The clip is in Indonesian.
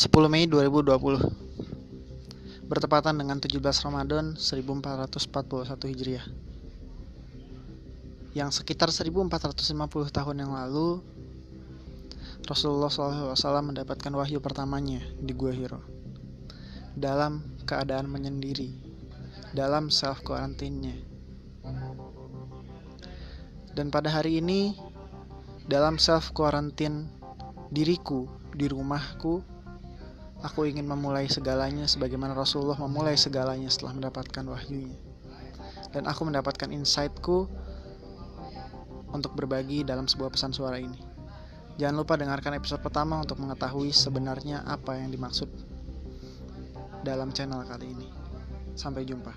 10 Mei 2020 Bertepatan dengan 17 Ramadan 1441 Hijriah. Yang sekitar 1450 tahun yang lalu Rasulullah SAW mendapatkan wahyu pertamanya di Gua Hiro. Dalam keadaan menyendiri Dalam self quarantine Dan pada hari ini Dalam self quarantine diriku di rumahku Aku ingin memulai segalanya sebagaimana Rasulullah memulai segalanya setelah mendapatkan wahyunya. Dan aku mendapatkan insightku untuk berbagi dalam sebuah pesan suara ini. Jangan lupa dengarkan episode pertama untuk mengetahui sebenarnya apa yang dimaksud dalam channel kali ini. Sampai jumpa.